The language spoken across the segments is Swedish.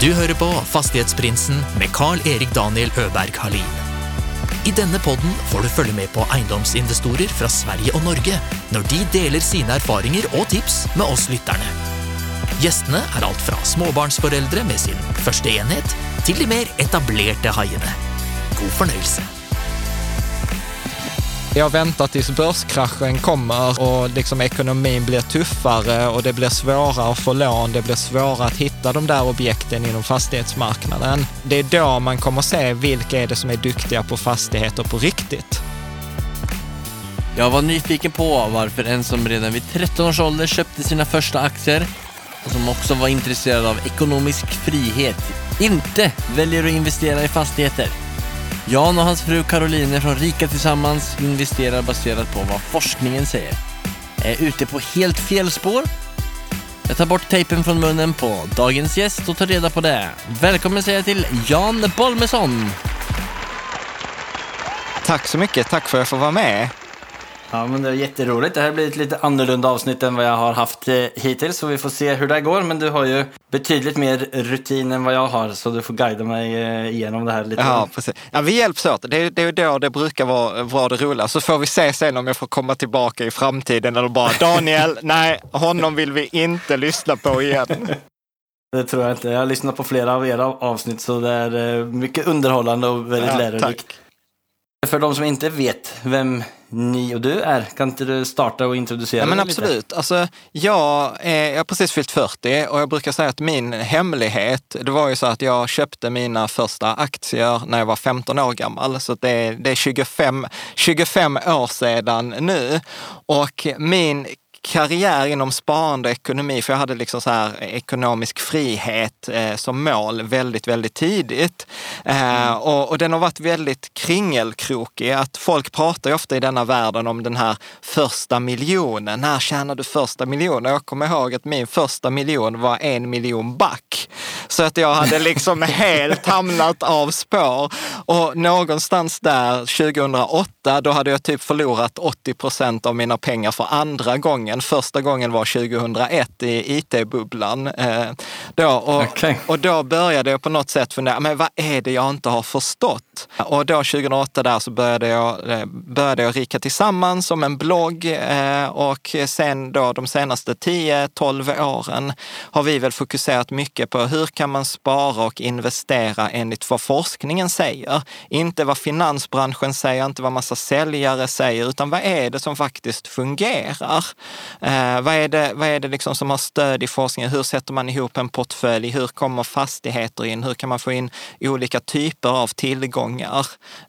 Du hører på Fastighetsprinsen med Carl-Erik Daniel Øberg Halin. I denne podden får du følge med på eiendomsinvestorer fra Sverige og Norge når de deler sine erfaringer og tips med oss lytterne. Gjestene er alt fra småbarnsforeldre med sin første enhet, til de mer etablerte haiene. God fornøyelse. Jag väntar tills börskraschen kommer och liksom ekonomin blir tuffare och det blir svårare att få lån, det blir svårare att hitta de där objekten inom fastighetsmarknaden. Det är då man kommer se vilka är det som är duktiga på fastigheter på riktigt. Jag var nyfiken på varför en som redan vid 13 års ålder köpte sina första aktier och som också var intresserad av ekonomisk frihet inte väljer att investera i fastigheter. Jan och hans fru Caroline från Rika Tillsammans investerar baserat på vad forskningen säger. Är ute på helt fel spår? Jag tar bort tejpen från munnen på dagens gäst och tar reda på det. Välkommen säger jag till Jan Bolmesson. Tack så mycket, tack för att jag får vara med. Ja, men det är jätteroligt. Det här blir ett lite annorlunda avsnitt än vad jag har haft eh, hittills, så vi får se hur det går. Men du har ju betydligt mer rutin än vad jag har, så du får guida mig eh, igenom det här lite. Ja, precis. Ja, vi hjälps åt. Det är, det är då det brukar vara, vara det roliga. Så får vi se sen om jag får komma tillbaka i framtiden eller bara Daniel, nej, honom vill vi inte lyssna på igen. Det tror jag inte. Jag har lyssnat på flera av era avsnitt, så det är eh, mycket underhållande och väldigt Ja, lärorikt. För de som inte vet vem ni och du är, kan inte du starta och introducera Ja, men dig lite? absolut. Alltså, jag, är, jag har precis fyllt 40 och jag brukar säga att min hemlighet, det var ju så att jag köpte mina första aktier när jag var 15 år gammal. Så det, det är 25, 25 år sedan nu. Och min karriär inom sparande och ekonomi, för jag hade liksom så här ekonomisk frihet eh, som mål väldigt, väldigt tidigt. Eh, och, och den har varit väldigt kringelkrokig. Att folk pratar ju ofta i denna världen om den här första miljonen. När tjänar du första miljonen? Jag kommer ihåg att min första miljon var en miljon back. Så att jag hade liksom helt hamnat av spår. Och någonstans där 2008, då hade jag typ förlorat 80 procent av mina pengar för andra gången. Första gången var 2001 i IT-bubblan. Eh, då, och, Okej. och då började jag på något sätt fundera, men vad är det jag inte har förstått? Och då 2008 där så började jag, eh, började jag Rika Tillsammans som en blogg eh, och sen då de senaste 10-12 åren har vi väl fokuserat mycket på hur kan man spara och investera enligt vad forskningen säger. Inte vad finansbranschen säger, inte vad massa säljare säger, utan vad är det som faktiskt fungerar? Eh, vad är det, vad är det liksom som har stöd i forskningen? Hur sätter man ihop en portfölj? Hur kommer fastigheter in? Hur kan man få in olika typer av tillgångar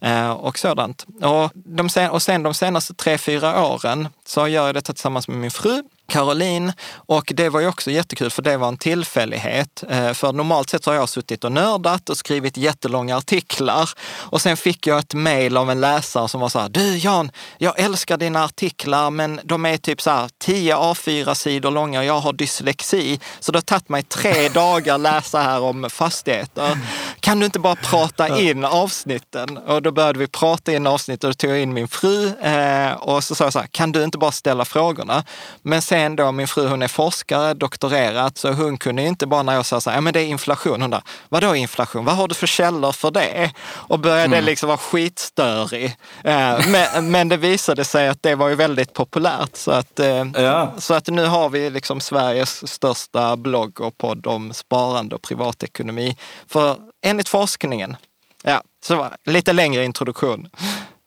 eh, och sådant? Och, de sen, och sen de senaste tre, fyra åren så gör jag detta tillsammans med min fru Caroline. Och det var ju också jättekul för det var en tillfällighet. Eh, För normalt sett så har jag suttit och nördat och skrivit jättelånga artiklar. Och sen fick jag ett mejl av en läsare som var så här, du Jan, jag älskar dina artiklar men de är typ så här 10 A4-sidor långa och jag har dyslexi. Så det har tagit mig tre dagar läsa här om fastigheter. Kan du inte bara prata in avsnitten? Och då började vi prata in avsnitt och då tog jag in min fru eh, och så sa jag så här, kan du inte bara ställa frågorna? Men sen då, min fru hon är forskare, doktorerat, så hon kunde ju inte bara när jag sa så här, ja men det är inflation, hon där, vadå inflation? Vad har du för källor för det? Och började liksom vara skitstörig. Eh, men, men det visade sig att det var ju väldigt populärt. Så att, eh, Ja. så att nu har vi liksom Sveriges största blogg och podd om sparande och privatekonomi. För enligt forskningen. Ja, så lite längre introduktion.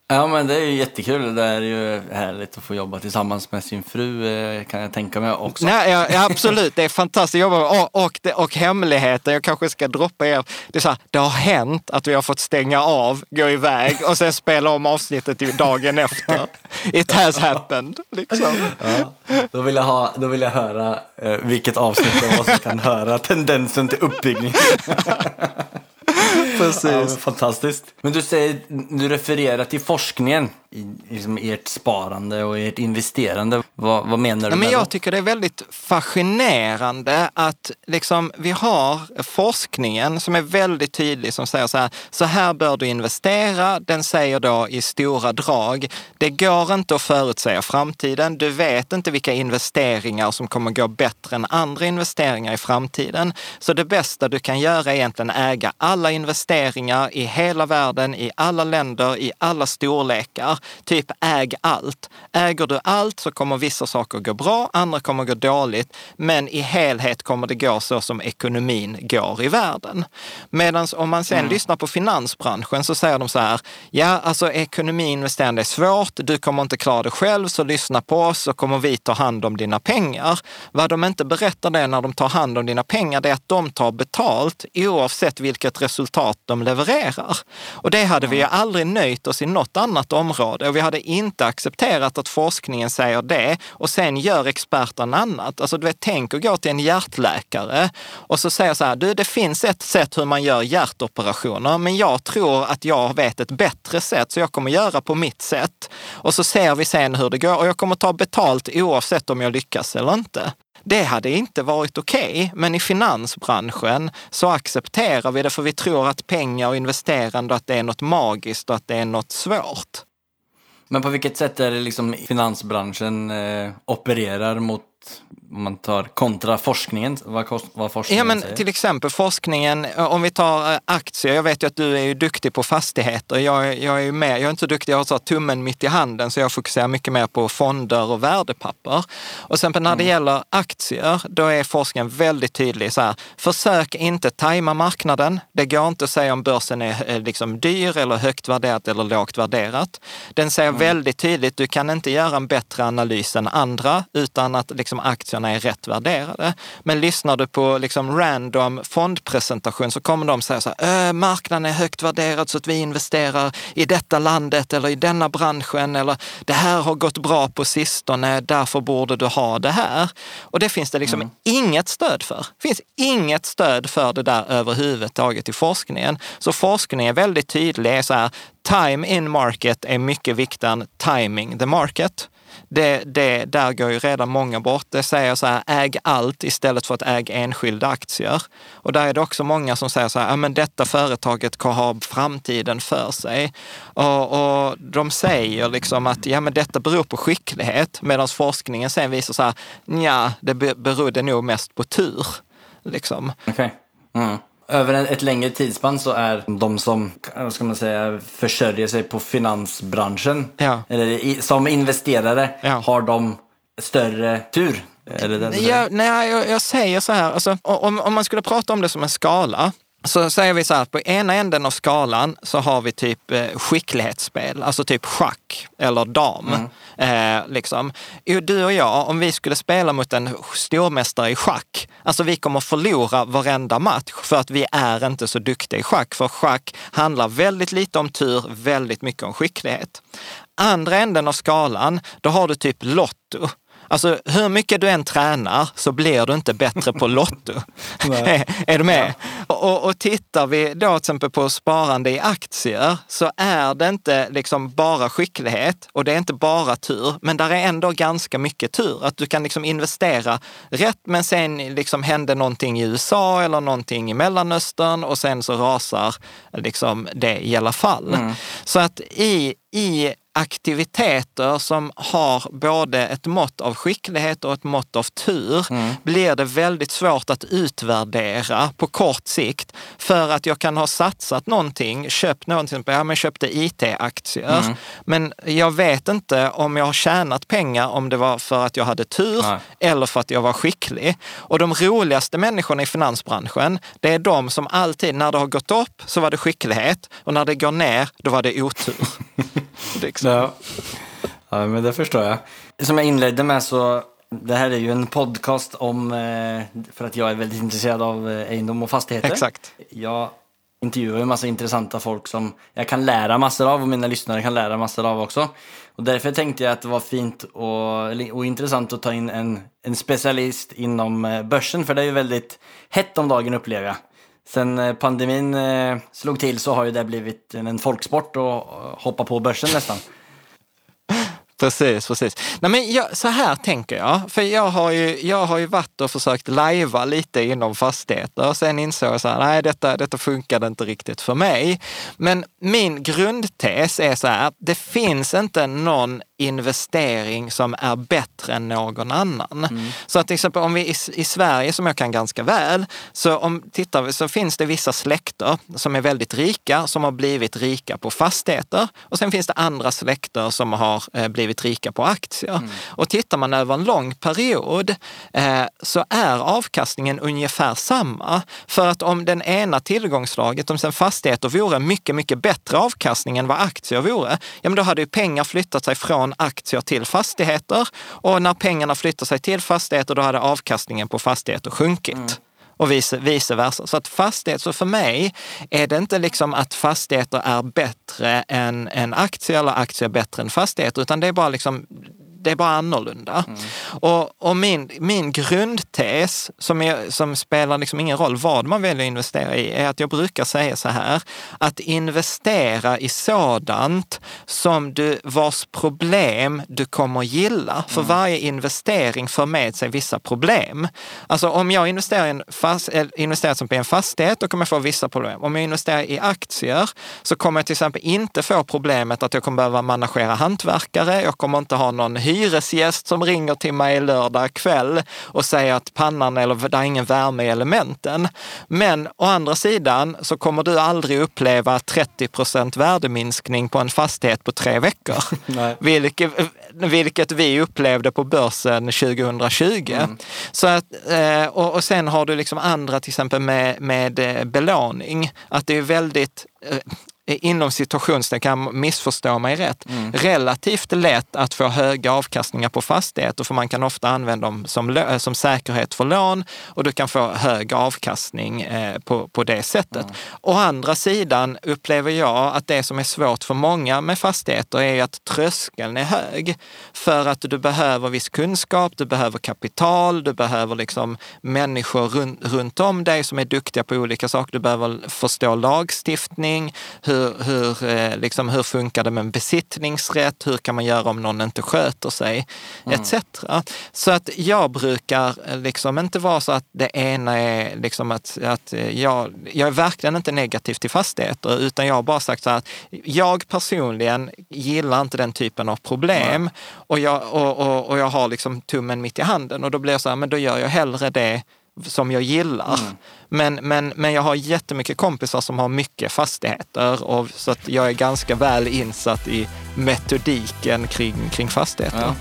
Ja, men det är ju jättekul. Det är ju härligt att få jobba tillsammans med sin fru, eh, kan jag tänka mig också. Nej, ja, absolut, det är fantastiskt jobba med. Och, och, och hemligheten, jag kanske ska droppa er. Det är så här, det har hänt att vi har fått stänga av, gå iväg och sen spela om avsnittet dagen efter. It has happened. Liksom. Ja, då, vill jag ha, då vill jag höra eh, vilket avsnitt det var som kan höra tendensen till uppbyggning. Ja, Precis. fantastiskt. Men du säger, du refererar till forskningen. i liksom ert sparande och ert investerande. Vad, vad menar du Ja, men jag det? tycker det är väldigt fascinerande att liksom, vi har forskningen som är väldigt tydlig som säger så här, så här bör du investera. Den säger då i stora drag, det går inte att förutsäga framtiden. Du vet inte vilka investeringar som kommer gå bättre än andra investeringar i framtiden. Så det bästa du kan göra är egentligen äga alla investeringar i hela världen, i alla länder, i alla storlekar. Typ äg allt. Äger du allt så kommer vissa saker gå bra, andra kommer gå dåligt. Men i helhet kommer det gå så som ekonomin går i världen. Medan om man sen lyssnar på finansbranschen så säger de så här, ja alltså ekonomiinvesterande är svårt, du kommer inte klara det själv, så lyssna på oss så kommer vi ta hand om dina pengar. Vad de inte berättar det när de tar hand om dina pengar, det är att de tar betalt oavsett vilket resultat de levererar. Och det hade vi ju aldrig nöjt oss i något annat område och vi hade inte accepterat att forskningen säger det och sen gör experterna annat. Alltså du vet, tänk att gå till en hjärtläkare och så säger så här, du det finns ett sätt hur man gör hjärtoperationer, men jag tror att jag vet ett bättre sätt så jag kommer göra på mitt sätt. Och så ser vi sen hur det går och jag kommer ta betalt oavsett om jag lyckas eller inte. Det hade inte varit okej, men i finansbranschen så accepterar vi det för vi tror att pengar och investerande, att det är något magiskt och att det är något svårt. Men på vilket sätt är det liksom finansbranschen eh, opererar mot, om man tar kontra forskningen, vad, kost- vad forskningen Ja, men säger? till exempel forskningen, om vi tar eh, aktier. Jag vet ju att du är ju duktig på fastigheter. Jag, jag är ju med, jag är inte så duktig, jag har så tummen mitt i handen, så jag fokuserar mycket mer på fonder och värdepapper. Och sen när det gäller aktier, då är forskningen väldigt tydlig så här. Försök inte tajma marknaden. Det går inte att säga om börsen är eh, liksom dyr eller högt värderat eller lågt värderat. Den säger väldigt tydligt, du kan inte göra en bättre analys än andra utan att liksom aktierna är rätt värderade. Men lyssnar du på liksom random fondpresentation så kommer de säga så här, "Äh, marknaden är högt värderad så att vi investerar i detta landet eller i denna branschen eller det här har gått bra på sistone, därför borde du ha det här. Och det finns det liksom inget stöd för. Det finns inget stöd för det där överhuvudtaget i forskningen. Så forskning är väldigt tydlig, är så här, time in market är mycket viktigare än timing the market. Det, det, där går ju redan många bort. Det säger så här, äg allt istället för att äga enskilda aktier. Och där är det också många som säger så här, ja, men detta företaget kan ha framtiden för sig. Och, och de säger liksom att ja, men detta beror på skicklighet, medan forskningen sen visar så här, ja, det berodde nog mest på tur. Liksom. Okej. Mm. Över ett längre tidsspann så är de som, ska man säga, försörjer sig på finansbranschen, Ja. eller i, som investerare, Ja. har de större tur. Är det det du säger? Ja, nej, jag, jag säger så här, alltså, om, om man skulle prata om det som en skala, så säger vi så här, att på ena änden av skalan så har vi typ eh, skicklighetsspel, alltså typ schack eller dam. Eh, liksom. Du och jag, om vi skulle spela mot en stormästare i schack, alltså vi kommer förlora varenda match för att vi är inte så duktiga i schack. För schack handlar väldigt lite om tur, väldigt mycket om skicklighet. Andra änden av skalan, då har du typ lotto. Alltså hur mycket du än tränar så blir du inte bättre på Lotto. är du med? Och, och tittar vi då till exempel på sparande i aktier så är det inte liksom bara skicklighet och det är inte bara tur, men där är ändå ganska mycket tur. Att du kan liksom investera rätt, men sen liksom händer någonting i USA eller någonting i Mellanöstern och sen så rasar liksom det i alla fall. Så att i, i aktiviteter som har både ett mått av skicklighet och ett mått av tur blir det väldigt svårt att utvärdera på kort sikt. För att jag kan ha satsat någonting, köpt någonting, ja, men köpte IT-aktier. Men jag vet inte om jag har tjänat pengar om det var för att jag hade tur Nej. eller för att jag var skicklig. Och de roligaste människorna i finansbranschen, det är de som alltid, när det har gått upp så var det skicklighet och när det går ner, då var det otur. liksom. Ja. ja, men det förstår jag. Som jag inledde med så, det här är ju en podcast om, eh, för att jag är väldigt intresserad av eh, egendom och fastigheter. Exakt. Jag intervjuar ju en massa intressanta folk som jag kan lära massor av och mina lyssnare kan lära massor av också. Och därför tänkte jag att det var fint och, och intressant att ta in en, en specialist inom eh, börsen, för det är ju väldigt hett om dagen upplever jag. Sen eh, pandemin eh, slog till så har ju det blivit en, folksport att hoppa på börsen nästan. Precis, precis. Nej, men jag, så här tänker jag, för jag har, ju, jag har ju varit och försökt lajva lite inom fastigheter och sen insåg jag så här, nej detta, detta funkade inte riktigt för mig. Men min grundtes är så här, det finns inte någon investering som är bättre än någon annan. Mm. Så att till exempel om vi i, i, Sverige, som jag kan ganska väl, så, om, tittar vi, så finns det vissa släkter som är väldigt rika, som har blivit rika på fastigheter. Och sen finns det andra släkter som har eh, blivit rika på aktier. Mm. Och tittar man över en lång period eh, så är avkastningen ungefär samma. För att om den ena tillgångslaget, om sen fastigheter vore mycket, mycket bättre avkastning än vad aktier vore, ja men då hade ju pengar flyttat sig från från aktier till fastigheter. Och när pengarna flyttar sig till fastigheter, då hade avkastningen på fastigheter sjunkit. Mm och vice, vice versa. Så att fastighet, så för mig är det inte liksom att fastigheter är bättre än, en aktie eller aktier bättre än fastigheter, utan det är bara liksom det är bara annorlunda. Mm. Och, och, min, min grundtes, som, är, som spelar liksom ingen roll vad man väljer att investera i, är att jag brukar säga så här, att investera i sådant som du, vars problem du kommer gilla. För mm. varje investering för med sig vissa problem. Alltså om jag investerar i en, fast, investerar i en fastighet, då kommer jag få vissa problem. Om jag investerar i aktier så kommer jag till exempel inte få problemet att jag kommer behöva managera hantverkare, jag kommer inte ha någon hyra hyresgäst som ringer till mig lördag kväll och säger att pannan eller det är ingen värme i elementen. Men å andra sidan så kommer du aldrig uppleva 30 procent värdeminskning på en fastighet på tre veckor. Vilket, vilket vi upplevde på börsen 2020. Mm. Så att, eh, och, och sen har du liksom andra, till exempel med, med eh, belåning, att det är väldigt eh, inom situationstecken, missförstå mig rätt, mm. relativt lätt att få höga avkastningar på fastigheter för man kan ofta använda dem som, eh, som säkerhet för lån och du kan få hög avkastning eh, på, på det sättet. Mm. Å andra sidan upplever jag att det som är svårt för många med fastigheter är att tröskeln är hög. För att du behöver viss kunskap, du behöver kapital, du behöver liksom människor runt, runt om dig som är duktiga på olika saker. Du behöver förstå lagstiftning, hur hur, hur, eh, liksom, hur funkar det med en besittningsrätt? Hur kan man göra om någon inte sköter sig? Mm. Etc. Så att jag brukar eh, liksom inte vara så att det ena är liksom att, att eh, jag, jag är verkligen inte negativ till fastigheter, utan jag har bara sagt så här att jag personligen gillar inte den typen av problem mm. och, jag, och, och, och jag har liksom tummen mitt i handen och då blir jag så här, men då gör jag hellre det som jag gillar. Mm. Men, men, men jag har jättemycket kompisar som har mycket fastigheter och så att jag är ganska väl insatt i metodiken kring, kring fastigheter. Ja.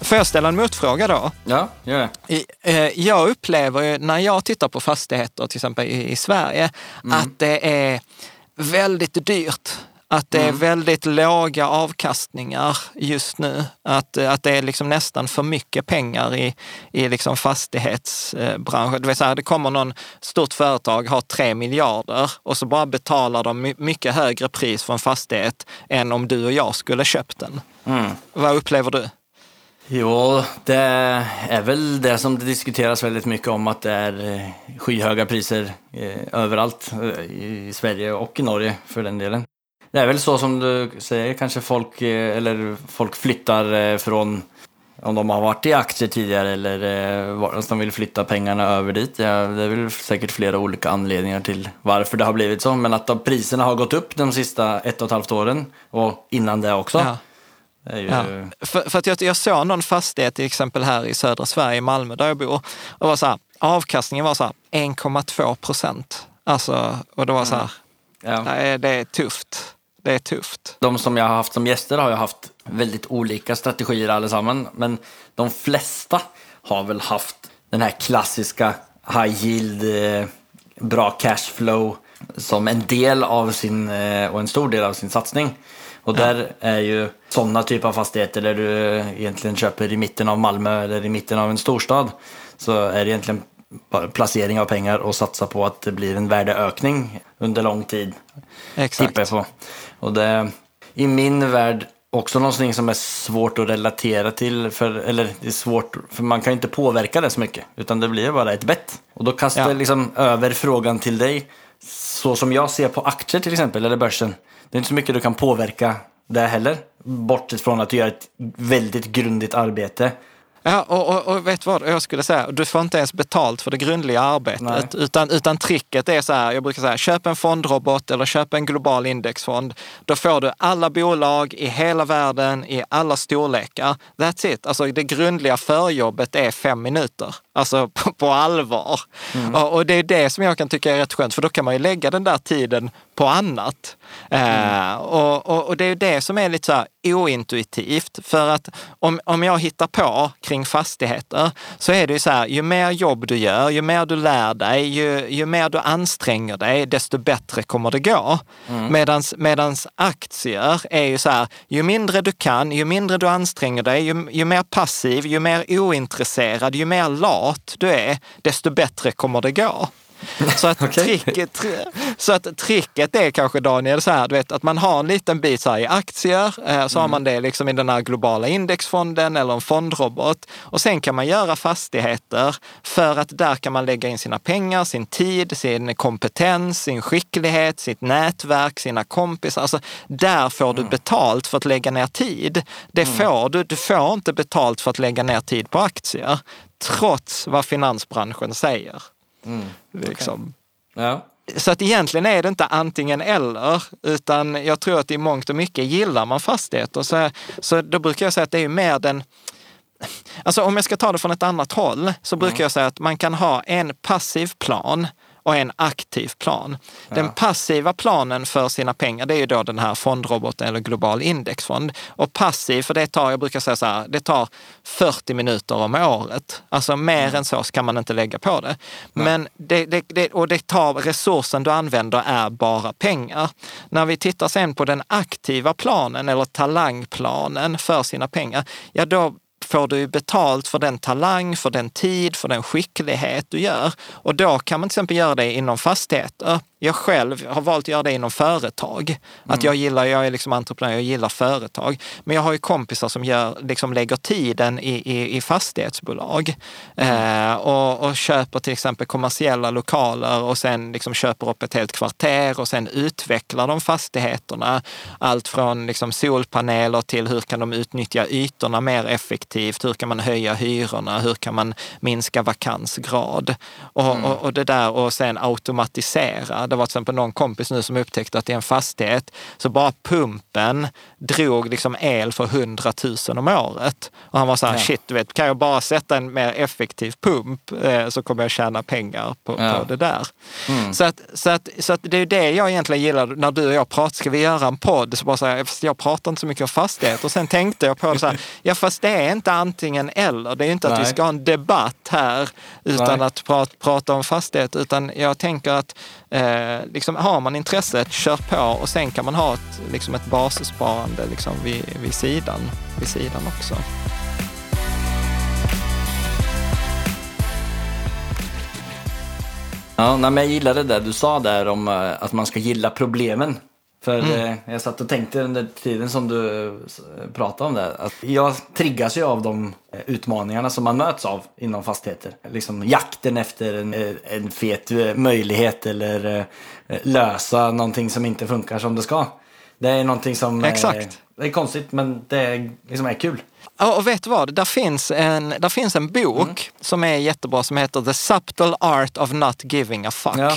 Får jag ställa en motfråga då? Ja, gör det. Eh, jag upplever när jag tittar på fastigheter, till exempel i Sverige, mm. att det är väldigt dyrt att det är mm. väldigt låga avkastningar just nu. Att, att det är liksom nästan för mycket pengar i, i liksom fastighetsbranschen. Det, vill säga, det kommer någon stort företag, har tre miljarder och så bara betalar de mycket högre pris för en fastighet än om du och jag skulle köpt den. Mm. Vad upplever du? Jo, det är väl det som det diskuteras väldigt mycket om att det är eh, skyhöga priser eh, överallt eh, i Sverige och i Norge för den delen. Det är väl så som du säger, kanske folk, eh, eller folk flyttar eh, från om de har varit i aktier tidigare eller eh, de vill flytta pengarna över dit. Ja, det är väl säkert flera olika anledningar till varför det har blivit så. Men att priserna har gått upp de sista ett och ett halvt åren och innan det också. Ja. Ju... Ja. För, för, att jag, jag såg någon fastighet till exempel här i södra Sverige, i Malmö där jag bor. Och var så här, avkastningen var så här 1,2 procent. Alltså, och det var så här, ja. det är tufft det är tufft. De som jag har haft som gäster har ju haft väldigt olika strategier allesammans. Men de flesta har väl haft den här klassiska high yield, eh, bra cashflow som en del av sin, eh, och en stor del av sin satsning. Och där är ju sådana typer av fastigheter där du egentligen köper i mitten av Malmö eller i mitten av en storstad. Så är det egentligen placering av pengar och satsa på att det blir en värdeökning under lång tid. Exakt. Tippar jag på. Och det i min värld också någonting som är svårt att relatera till. För, eller det är svårt, för man kan inte påverka det så mycket. Utan det blir bara ett bett. Och då kastar jag liksom över frågan till dig. så som jag ser på aktier till exempel, eller börsen, det är inte så mycket du kan påverka där heller. Bortsett från att du gör ett väldigt grundligt arbete. Ja, och, och, och vet vad jag skulle säga? Du får inte ens betalt för det grundliga arbetet. Utan, utan tricket är så här, jag brukar säga, köp en fondrobot eller köp en global indexfond. Då får du alla bolag i hela världen i alla storlekar. That's it. Alltså det grundliga förjobbet är fem minuter. Alltså på, på allvar. Mm. Och, och, det är det som jag kan tycka är rätt skönt, för då kan man ju lägga den där tiden på annat. Mm. Uh, och, och, och, det är det som är lite så här ointuitivt. För att om, om jag hittar på kring fastigheter så är det ju så här, ju mer jobb du gör, ju mer du lär dig, ju, ju mer du anstränger dig, desto bättre kommer det gå. Mm. Medans, medans aktier är ju så här, ju mindre du kan, ju mindre du anstränger dig, ju, ju mer passiv, ju mer ointresserad, ju mer lat du är, desto bättre kommer det gå. Så att, okay. tricket, så att tricket är kanske, Daniel, så här, du vet, att man har en liten bit så i aktier, eh, så mm. har man det liksom i den här globala indexfonden eller en fondrobot. Och sen kan man göra fastigheter för att där kan man lägga in sina pengar, sin tid, sin kompetens, sin skicklighet, sitt nätverk, sina kompisar. Alltså, där får du mm. betalt för att lägga ner tid. Det mm. får du. Du får inte betalt för att lägga ner tid på aktier, trots vad finansbranschen säger. Mm. Liksom. Okay. Ja. Så att egentligen är det inte antingen eller, utan jag tror att i mångt och mycket gillar man fastigheter. Så, så då brukar jag säga att det är mer den Alltså om jag ska ta det från ett annat håll så brukar mm. jag säga att man kan ha en passiv plan och en aktiv plan. Den ja. passiva planen för sina pengar, det är ju då den här fondroboten eller global indexfond. Och passiv, för det tar, jag brukar säga så här, det tar 40 minuter om året. Alltså mer mm. än så kan man inte lägga på det. Nej. Men det, det, det, och det tar, resursen du använder är bara pengar. När vi tittar sen på den aktiva planen eller talangplanen för sina pengar, ja då får du betalt för den talang, för den tid, för den skicklighet du gör. Och då kan man till exempel göra det inom fastigheter. Jag själv har valt att göra det inom företag. Mm. Att jag gillar, jag är liksom entreprenör, jag gillar företag. Men jag har ju kompisar som gör, liksom lägger tiden i, i, i fastighetsbolag mm. eh, och, och, köper till exempel kommersiella lokaler och sen liksom köper upp ett helt kvarter och sen utvecklar de fastigheterna. Allt från liksom solpaneler till hur kan de utnyttja ytorna mer effektivt? Hur kan man höja hyrorna? Hur kan man minska vakansgrad? Och, mm. och, och det där och sen automatisera det var till exempel någon kompis nu som upptäckte att i en fastighet så bara pumpen drog liksom el för 100 000 om året. Och han var så här, ja. shit, du vet, kan jag bara sätta en mer effektiv pump eh, så kommer jag tjäna pengar på, ja. på det där. Mm. Så, att, så, att, så att det är det jag egentligen gillar när du och jag pratar, ska vi göra en podd? Så bara så här, jag pratar inte så mycket om fastighet. Och sen tänkte jag på det så här, ja fast det är inte antingen eller. Det är inte att Nej. vi ska ha en debatt här utan Nej. att prata, prata om fastighet, utan jag tänker att Eh, liksom, har man intresset, kör på och sen kan man ha ett, liksom ett bassparande liksom vid, vid, sidan, vid sidan också. Ja, men jag gillar det där du sa där om eh, att man ska gilla problemen. För mm. eh, jag satt och tänkte under tiden som du eh, pratade om det. Att jag triggas ju av de eh, utmaningarna som man möts av inom fastigheter. Liksom jakten efter en, en fet eh, eller lösa någonting som inte funkar som det ska. Det är någonting som... Exakt. det är konstigt men det liksom är kul. Och vet du vad? Där finns en, där finns en bok mm. som är jättebra som heter The Subtle Art of Not Giving a Fuck. Ja.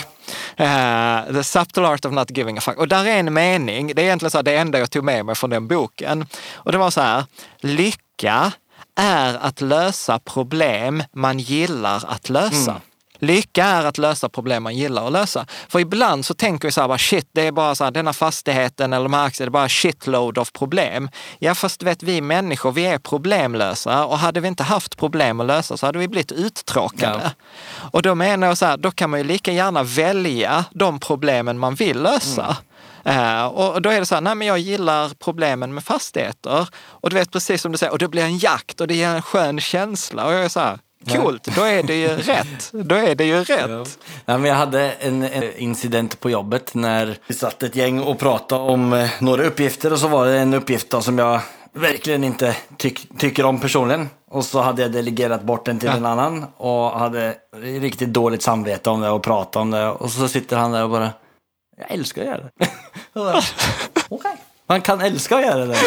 Uh, The Subtle Art of Not Giving a Fuck. Och där är en mening, det är egentligen så det enda jag tog med mig från den boken. Och det var så här, lycka är att lösa problem man gillar att lösa. Mm. Lycka är att lösa problem man gillar att lösa. För ibland så tänker vi så här, bara, shit, det är bara så här, denna fastigheten eller de här aktierna, det är bara shitload of problem. Ja, fast vet vi människor, vi är problemlösa och hade vi inte haft problem att lösa så hade vi blivit uttråkade. Ja. Och då menar jag så här, då kan man ju lika gärna välja de problemen man vill lösa. Mm. Uh, och då är det så här, nej men jag gillar problemen med fastigheter. Och du vet precis som du säger, och det blir en jakt och det ger en skön känsla. Och jag är så här, Coolt, då är det ju rätt. Då är det ju rätt. Ja. Ja, men jag hade en, en, incident på jobbet när vi satt ett gäng och pratade om eh, några uppgifter och så var det en uppgift då, som jag verkligen inte tyck, tycker om personligen. Och så hade jag delegerat bort den till Ja. en annan och hade riktigt dåligt samvete om det och pratade om det. Och så sitter han där och bara, jag älskar att göra det. Okej. Man kan älska att göra det.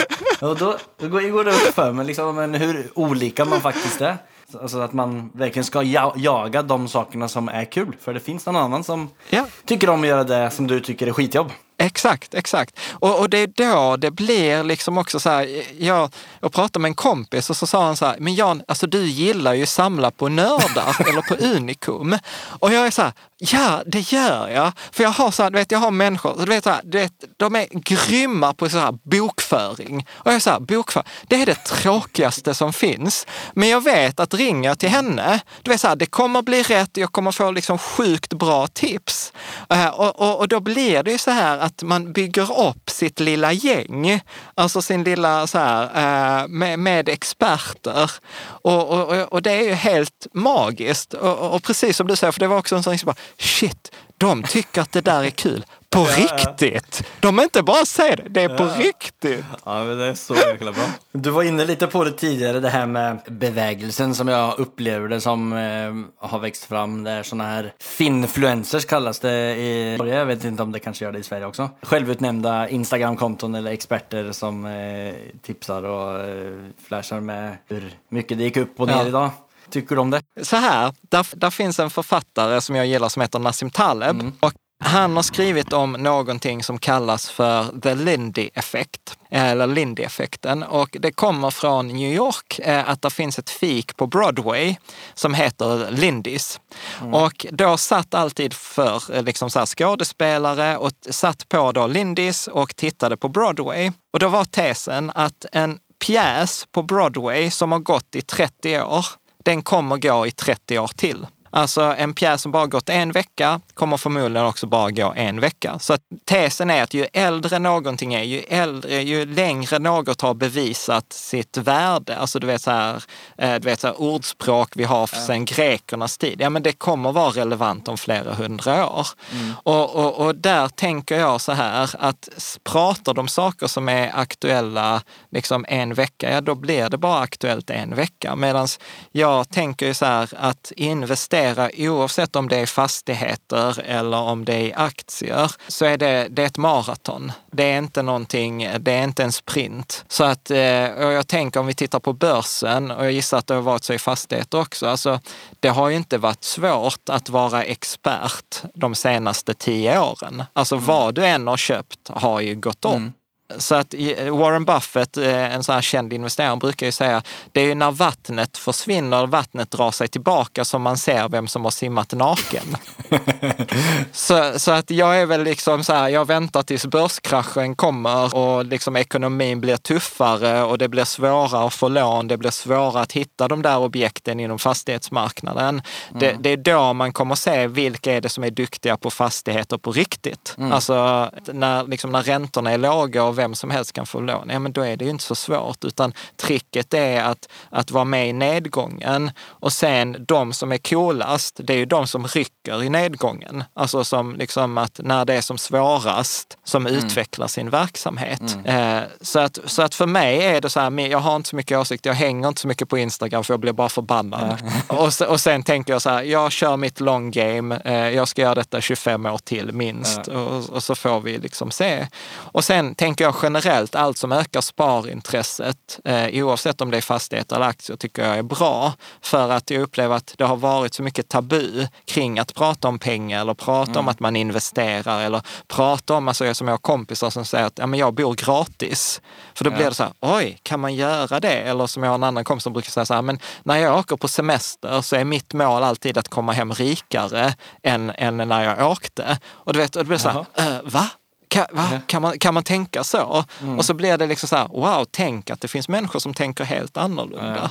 Och då, då går går det upp för mig liksom, men hur olika man faktiskt är. Alltså att man verkligen ska ja jaga de sakerna som är kul. För det finns någon annan som Ja. tycker om att göra det som du tycker är skitjobb. Exakt, exakt. Och, och det är då det blir liksom också så här, jag, jag pratade med en kompis och så sa han så här, men Jan, alltså du gillar ju samla på nördar eller på unikum. Och jag är så här, ja det gör jag. För jag har så här, du vet, jag har människor, du vet, så här, du vet, de är grymma på så här bokföring. Och jag är så här, bokföring, det är det tråkigaste som finns. Men jag vet att ringer jag till henne, du vet så här, det kommer bli rätt, jag kommer få liksom sjukt bra tips. Eh, och, och, och då blir det ju så här att man bygger upp sitt lilla gäng, alltså sin lilla så här, eh, med, med experter. Och, och, och- det är ju helt magiskt. Och, och, och precis som du säger, för det var också en sån som bara, shit, de tycker att det där är kul. På riktigt! De inte bara säger det, det är på riktigt. Ja, men det är så jäkla bra. Du var inne lite på det tidigare, det här med bevägelsen som jag upplever det som eh, har växt fram. Det är såna här finfluencers kallas det i Norge. Jag vet inte om det kanske gör det i Sverige också. Självutnämnda Instagramkonton eller experter som eh, tipsar och eh, flashar med hur mycket det gick upp och ner Ja. idag. Tycker du om det? så här, där, där finns en författare som jag gillar som heter Nassim Taleb. Och han har skrivit om någonting som kallas för the Lindy-effekt, eller Lindy-effekten. Och det kommer från New York, eh, att det finns ett fik på Broadway som heter Lindys. Och då satt alltid för eh, liksom så skådespelare och satt på då Lindys och tittade på Broadway. Och då var tesen att en pjäs på Broadway som har gått i 30 år, den kommer gå i 30 år till. Alltså en pjäs som bara gått en vecka kommer förmodligen också bara gå en vecka. Så tesen är att ju äldre någonting är, ju, äldre, ju längre något har bevisat sitt värde, alltså du vet så här, eh, du vet så här ordspråk vi har sedan grekernas tid, ja men det kommer vara relevant om flera hundra år. Och, och, och där tänker jag så här att pratar de saker som är aktuella liksom en vecka, ja då blir det bara aktuellt en vecka. Medan jag tänker ju så här att investera, oavsett om det är fastigheter eller om det är aktier, så är det, det är ett maraton. Det är inte någonting, det är inte en sprint. Så att, eh, jag tänker om vi tittar på börsen, och jag gissar att det har varit så i fastigheter också, alltså det har ju inte varit svårt att vara expert de senaste tio åren. Alltså vad du än har köpt har ju gått upp. Så att i- Warren Buffett, eh, en sån här känd investerare, brukar ju säga det är ju när vattnet försvinner, vattnet drar sig tillbaka som man ser vem som har simmat naken. så, så att jag är väl liksom så här, jag väntar tills börskraschen kommer och liksom ekonomin blir tuffare och det blir svårare att få lån, det blir svårare att hitta de där objekten inom fastighetsmarknaden. Det, det är då man kommer se vilka är det som är duktiga på fastigheter på riktigt. Alltså när, liksom, när räntorna är låga och vem som helst kan få lån, ja men då är det ju inte så svårt. Utan tricket är att, att vara med i nedgången och sen de som är coolast, det är ju de som rycker i nedgången. Alltså som liksom att när det är som svårast som utvecklar sin verksamhet. Eh, så, att, så att för mig är det så här, jag har inte så mycket åsikt, jag hänger inte så mycket på Instagram för jag blir bara förbannad. Och, se- och sen tänker jag så här, jag kör mitt long game, eh, jag ska göra detta 25 år till minst och, och så får vi liksom se. Och sen tänker jag generellt, allt som ökar sparintresset, eh, oavsett om det är fastigheter eller aktier, tycker jag är bra. För att jag upplever att det har varit så mycket tabu kring att prata om pengar eller prata om att man investerar eller prata om, alltså jag som jag har kompisar som säger att ja, men jag bor gratis. För då blir det så här, oj, kan man göra det? Eller som jag har en annan kompis som brukar säga så här, men när jag åker på semester så är mitt mål alltid att komma hem rikare än, än när jag åkte. Och du vet, och det blir så här, "Eh, va? Kan? Kan, man, kan man tänka så? Och så blir det liksom så här, wow, tänk att det finns människor som tänker helt annorlunda.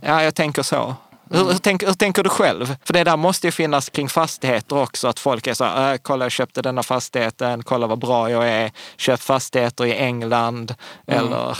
Ja, jag tänker så. Hur, hur, tänker, hur tänker du själv? För det där måste ju finnas kring fastigheter också, att folk är så här, äh, kolla jag köpte denna fastigheten, kolla vad bra jag är, köp fastigheter i England, eller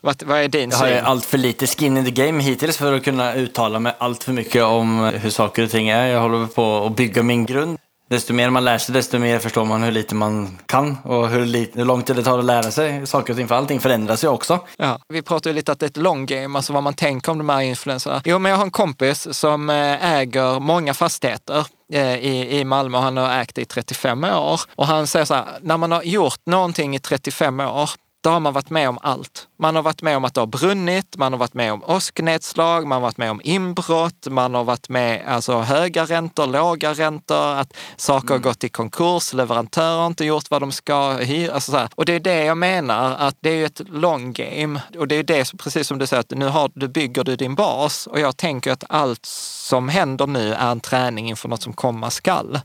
vad, vad är din Jag har syn? allt för lite skin in the game hittills för att kunna uttala mig allt för mycket om hur saker och ting är. Jag håller på att bygga min grund desto mer man lär sig, desto mer förstår man hur lite man kan och hur, lite, hur lång tid det tar att lära sig saker och ting. För allting förändras ju också. Ja, vi pratar ju lite att det är ett long game, alltså vad man tänker om de här influenserna. Jo, men jag har en kompis som eh, äger många fastigheter eh, i, i Malmö och han har ägt det i 35 år. Och han säger så här, när man har gjort någonting i 35 år, då har man varit med om allt. Man har varit med om att det har brunnit, man har varit med om åsknedslag, man har varit med om inbrott, man har varit med alltså höga räntor, låga räntor, att saker har gått i konkurs, leverantörer har inte gjort vad de ska hyra. Alltså så här. Och det är det jag menar, att det är ett long game. Och det är det, precis som du säger, att nu har, du bygger du din bas. Och jag tänker att allt som händer nu är en träning inför något som komma skall.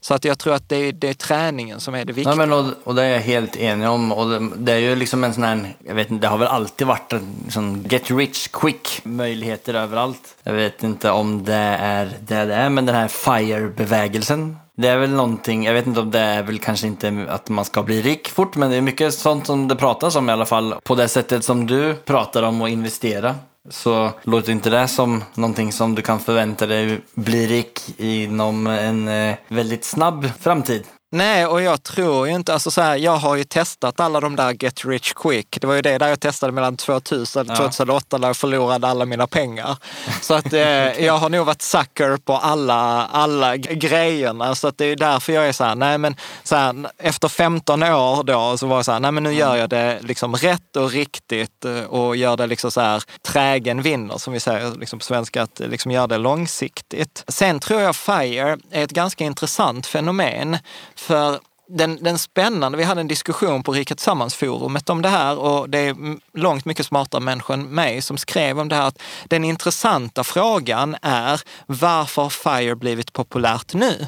Så att jag tror att det är, det är träningen som är det viktiga. Ja, men, och, och det är jag helt enig om. Och det, det är ju liksom en sån här, jag vet inte, det har väl alltid varit en sån get rich quick möjligheter överallt. Jag vet inte om det är det det är, men den här FIRE-bevägelsen. Det är väl någonting, jag vet inte om det är väl kanske inte att man ska bli rik fort, men det är mycket sånt som det pratas om i alla fall. På det sättet som du pratar om att investera. Så låter inte det som någonting som du kan förvänta dig bli rik inom en eh, väldigt snabb framtid? Nej, och jag tror ju inte, alltså så här, jag har ju testat alla de där Get Rich Quick. Det var ju det där jag testade mellan 2000 och 2008 när jag förlorade alla mina pengar. Så att eh, jag har nog varit sucker på alla, alla grejerna. Så att det är därför jag är så här, nej men så här, efter 15 år då så var jag så här, nej men nu gör jag det liksom rätt och riktigt eh, och gör det liksom så här, trägen vinner som vi säger liksom på svenska, att liksom gör det långsiktigt. Sen tror jag FIRE är ett ganska intressant fenomen för den, den spännande, vi hade en diskussion på Rika Tillsammans-forumet om det här och det är långt mycket smartare människor än mig som skrev om det här. Att den intressanta frågan är varför har FIRE blivit populärt nu?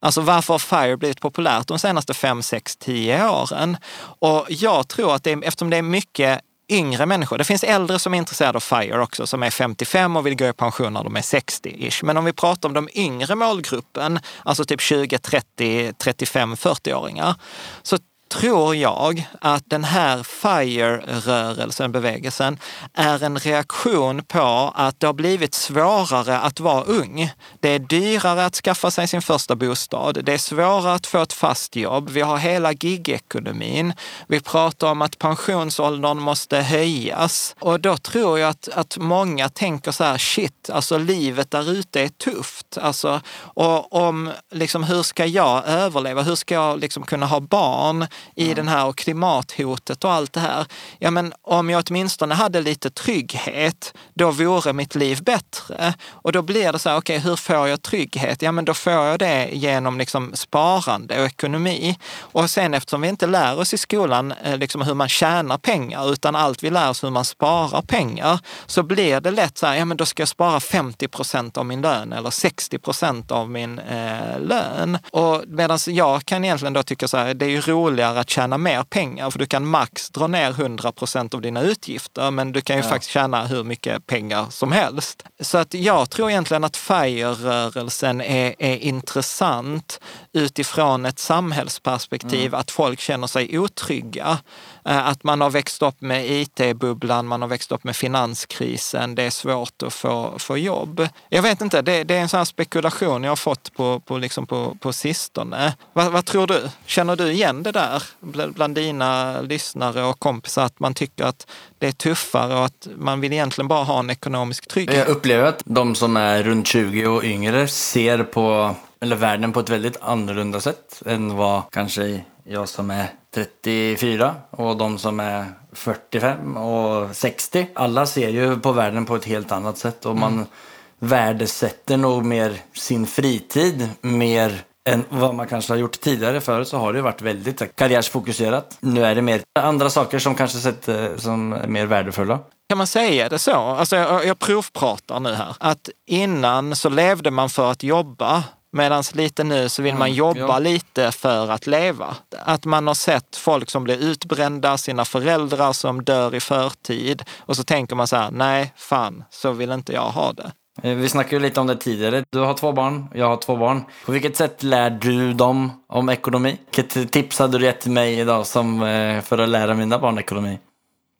Alltså varför har FIRE blivit populärt de senaste 5, 6, 10 åren? Och jag tror att det är, eftersom det är mycket yngre människor. Det finns äldre som är intresserade av FIRE också, som är 55 och vill gå i pension när de är 60-ish. Men om vi pratar om de yngre målgruppen, alltså typ 20, 30, 35, 40-åringar, så tror jag att den här FIRE-rörelsen, bevägelsen, är en reaktion på att det har blivit svårare att vara ung. Det är dyrare att skaffa sig sin första bostad. Det är svårare att få ett fast jobb. Vi har hela gigekonomin. Vi pratar om att pensionsåldern måste höjas. Och då tror jag att, att många tänker så här, shit, alltså livet där ute är tufft. Alltså, och om, liksom, hur ska jag överleva? Hur ska jag liksom kunna ha barn? I den här och klimathotet och allt det här. Ja, men om jag åtminstone hade lite trygghet, då vore mitt liv bättre. Och då blir det så här, okej, okay, hur får jag trygghet? Ja, men då får jag det genom liksom sparande och ekonomi. Och sen eftersom vi inte lär oss i skolan eh, liksom hur man tjänar pengar, utan allt vi lär oss hur man sparar pengar, så blir det lätt så här, ja men då ska jag spara 50 procent av min lön eller 60 procent av min eh, lön. Och medan jag kan egentligen då tycka så här, det är ju roligare att tjäna mer pengar, för du kan max dra ner 100 procent av dina utgifter, men du kan ju ja. faktiskt tjäna hur mycket pengar som helst. Så att jag tror egentligen att FIRE-rörelsen är, är intressant utifrån ett samhällsperspektiv, mm. att folk känner sig otrygga. Eh, att man har växt upp med IT-bubblan, man har växt upp med finanskrisen, det är svårt att få, få jobb. Jag vet inte, det, det är en sån här spekulation jag har fått på, på, liksom på, på sistone. Vad, vad tror du? Känner du igen det där bland dina lyssnare och kompisar, att man tycker att det är tuffare och att man vill egentligen bara ha en ekonomisk trygghet? Jag upplever att de som är runt 20 och yngre ser på eller världen på ett väldigt annorlunda sätt än vad kanske jag som är 34 och de som är 45 och 60. Alla ser ju på världen på ett helt annat sätt och man mm. värdesätter nog mer sin fritid mer än vad man kanske har gjort tidigare. Förut så har det varit väldigt karriärsfokuserat. Nu är det mer andra saker som kanske sett eh, som är mer värdefulla. Kan man säga det så? Alltså jag, jag provpratar nu här. Att innan så levde man för att jobba Medan lite nu så vill man mm, jobba ja. lite för att leva. Att man har sett folk som blir utbrända, sina föräldrar som dör i förtid och så tänker man så här, nej, fan, så vill inte jag ha det. Eh, vi snackade ju lite om det tidigare. Du har två barn, jag har två barn. På vilket sätt lär du dem om ekonomi? Vilket tips hade du gett till mig idag som, eh, för att lära mina barn ekonomi?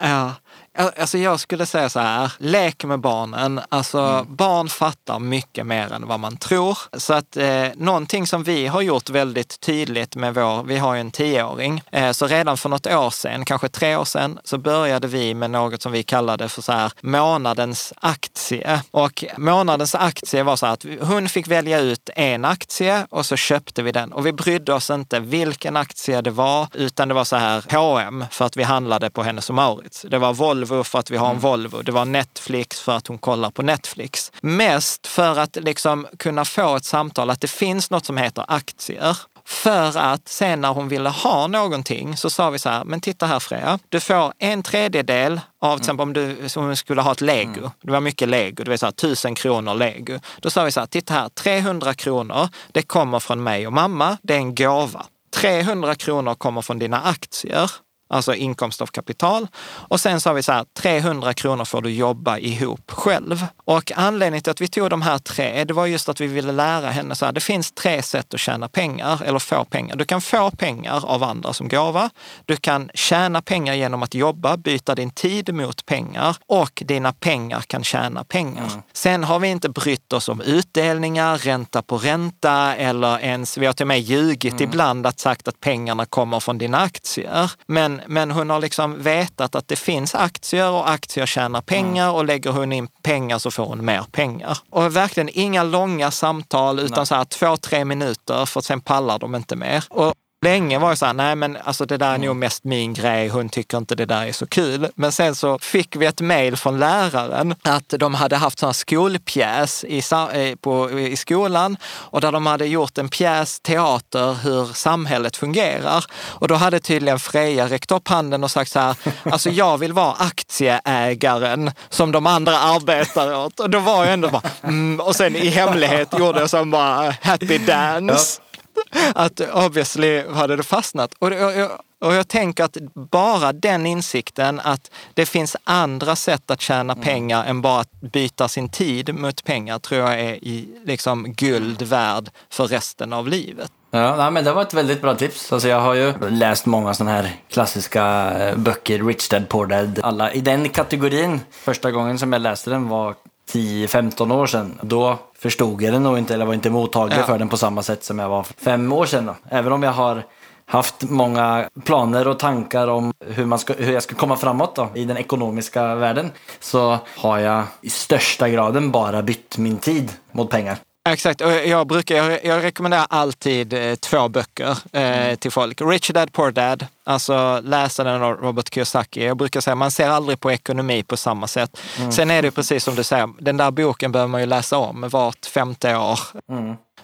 Ja, Alltså jag skulle säga så här, lek med barnen. Alltså Mm. barn fattar mycket mer än vad man tror. Så att eh, någonting som vi har gjort väldigt tydligt med vår, vi har ju en tioåring, eh, så redan för något år sedan, kanske tre år sedan, så började vi med något som vi kallade för så här månadens aktie. Och månadens aktie var så här att hon fick välja ut en aktie och så köpte vi den. Och vi brydde oss inte vilken aktie det var, utan det var så här H&M för att vi handlade på Hennes och Mauritz. Det var Volvo för att vi har en Volvo. Det var Netflix för att hon kollar på Netflix. Mest för att liksom kunna få ett samtal att det finns något som heter aktier. För att sen när hon ville ha någonting så sa vi så här, men titta här Freja, du får en tredjedel av till exempel om du om du skulle ha ett lego. Det var mycket lego, det var så här, tusen kronor lego. Då sa vi så här, titta här, 300 kronor, det kommer från mig och mamma, det är en gåva. 300 kronor kommer från dina aktier, alltså inkomst av kapital. Och sen sa vi så här, 300 kronor får du jobba ihop själv. Och anledningen till att vi tog de här tre, det var just att vi ville lära henne så här, det finns tre sätt att tjäna pengar eller få pengar. Du kan få pengar av andra som gåva. Du kan tjäna pengar genom att jobba, byta din tid mot pengar och dina pengar kan tjäna pengar. Sen har vi inte brytt oss om utdelningar, ränta på ränta eller ens, vi har till och med ljugit ibland att sagt att pengarna kommer från dina aktier. Men, men hon har liksom vetat att det finns aktier och aktier tjänar pengar och lägger hon in pengar så får hon mer pengar. Och verkligen inga långa samtal utan så här två, tre minuter för sen pallar de inte mer. Och Länge var jag så här, nej men alltså det där är nog mest min grej, hon tycker inte det där är så kul. Men sen så fick vi ett mejl från läraren att de hade haft här skolpjäs i, eh, på, i skolan och där de hade gjort en pjäs, teater, hur samhället fungerar. Och då hade tydligen Freja räckt upp handen och sagt så här, alltså jag vill vara aktieägaren som de andra arbetar åt. Och då var jag ändå bara, mm, och sen i hemlighet gjorde jag som bara happy dance att obviously hade det fastnat. Och, jag- och jag tänker att bara den insikten att det finns andra sätt att tjäna pengar än bara att byta sin tid mot pengar tror jag är i liksom guld värd för resten av livet. Ja, nej, men det var ett väldigt bra tips. Alltså, jag har ju läst många sådana här klassiska eh, böcker, Rich Dad Poor Dad, alla i den kategorin. Första gången som jag läste den var 10-15 år sedan. Då förstod jag den nog inte, eller var inte mottaglig Ja. för den på samma sätt som jag var för fem år sedan. Då. Även om jag har haft många planer och tankar om hur, man ska, hur jag ska komma framåt då, i den ekonomiska världen så har jag i största graden bara bytt min tid mot pengar. Exakt, och jag, brukar, jag, jag rekommenderar alltid eh, två böcker eh, till folk. Rich Dad Poor Dad, alltså läsa den av Robert Kiyosaki. Jag brukar säga man ser aldrig på ekonomi på samma sätt. Sen är det precis som du säger, den där boken behöver man ju läsa om vart femte år.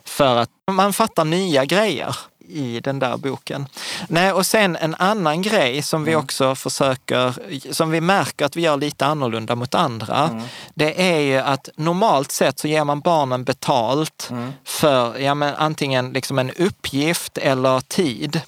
För att man fattar nya grejer i den där boken. Nej, och sen en annan grej som vi också försöker, som vi märker att vi gör lite annorlunda mot andra, det är ju att normalt sett så ger man barnen betalt för ja, men antingen liksom en uppgift eller tid.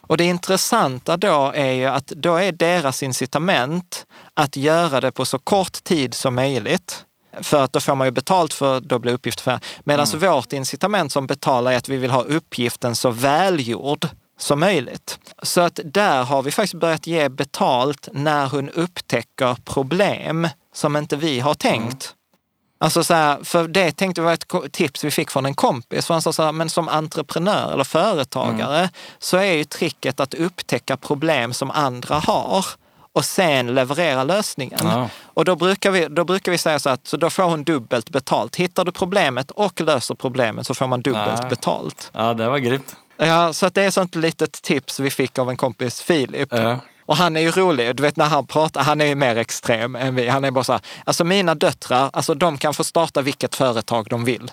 Och det intressanta då är ju att då är deras incitament att göra det på så kort tid som möjligt. För att då får man ju betalt för då blir uppgift för. Medan vårt incitament som betalar är att vi vill ha uppgiften så välgjord som möjligt. Så att där har vi faktiskt börjat ge betalt när hon upptäcker problem som inte vi har tänkt. Alltså så här, för det tänkte jag var ett tips vi fick från en kompis. För han sa så här, men som entreprenör eller företagare så är ju tricket att upptäcka problem som andra har och sen leverera lösningen. Ja. Och då brukar, vi, då brukar vi säga så att så då får hon dubbelt betalt. Hittar du problemet och löser problemet så får man dubbelt Ja. betalt. Ja, det var grymt. Ja, så att det är sånt litet tips vi fick av en kompis, Filip. Ja. Och han är ju rolig, du vet när han pratar, han är ju mer extrem än vi. Han är bara så här, alltså mina döttrar, alltså de kan få starta vilket företag de vill.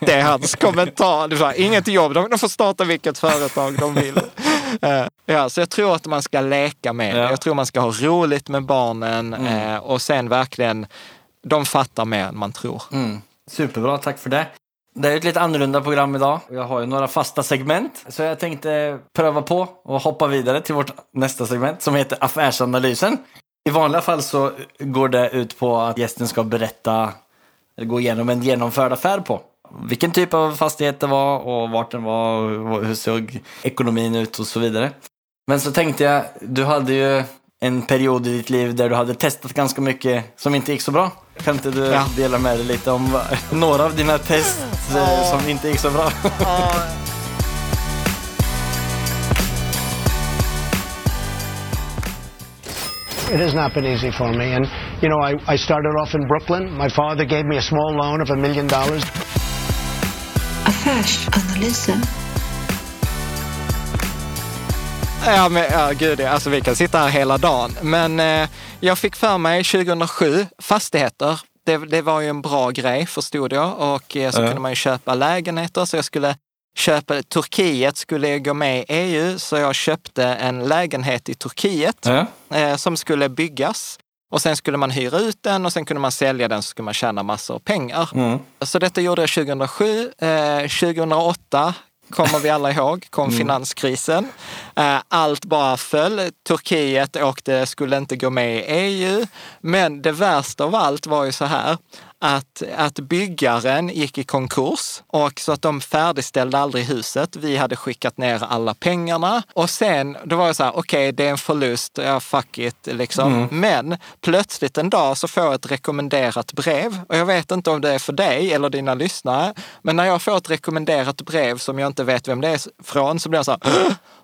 Det är hans kommentar. Det här, Inget jobb, de, de får starta vilket företag de vill. Eh, ja, så jag tror att man ska leka med. Ja. Jag tror man ska ha roligt med barnen eh, och sen verkligen, de fattar mer än man tror. Mm. Superbra, tack för det. Det är ett lite annorlunda program idag. Jag har ju några fasta segment. Så jag tänkte pröva på och hoppa vidare till vårt nästa segment som heter Affärsanalysen. I vanliga fall så går det ut på att gästen ska berätta, eller gå igenom en genomförd affär på. Vilken typ av fastighet det var och vart den var och hur såg ekonomin ut och så vidare. Men så tänkte jag, du hade ju en period i ditt liv där du hade testat ganska mycket som inte gick så bra. Kan inte du Ja. dela med dig lite om några av dina test eh, som inte gick så bra? It has not been easy for me. And, you know, I, I started off in Brooklyn. My father gave me a small loan of a million dollars. Affärsanalysen. Ja, men ja, gud, alltså vi kan sitta här hela dagen. Men eh, jag fick för mig 2007, fastigheter, det, det var ju en bra grej förstod jag. Och eh, så Ja. kunde man ju köpa lägenheter. Så jag skulle köpa, Turkiet skulle gå med i EU, så jag köpte en lägenhet i Turkiet Ja. eh, som skulle byggas. Och sen skulle man hyra ut den och sen kunde man sälja den så skulle man tjäna massor av pengar. Mm. Så detta gjorde jag 2007. Eh, 2008 kommer vi alla ihåg, kom finanskrisen. Eh, allt bara föll. Turkiet åkte, skulle inte gå med i EU. Men det värsta av allt var ju så här att, att byggaren gick i konkurs och så att de färdigställde aldrig huset. Vi hade skickat ner alla pengarna och sen, då var det så här, okej, det är en förlust, ja fuck it, liksom. Men plötsligt en dag så får jag ett rekommenderat brev och jag vet inte om det är för dig eller dina lyssnare, men när jag får ett rekommenderat brev som jag inte vet vem det är från så blir jag så här,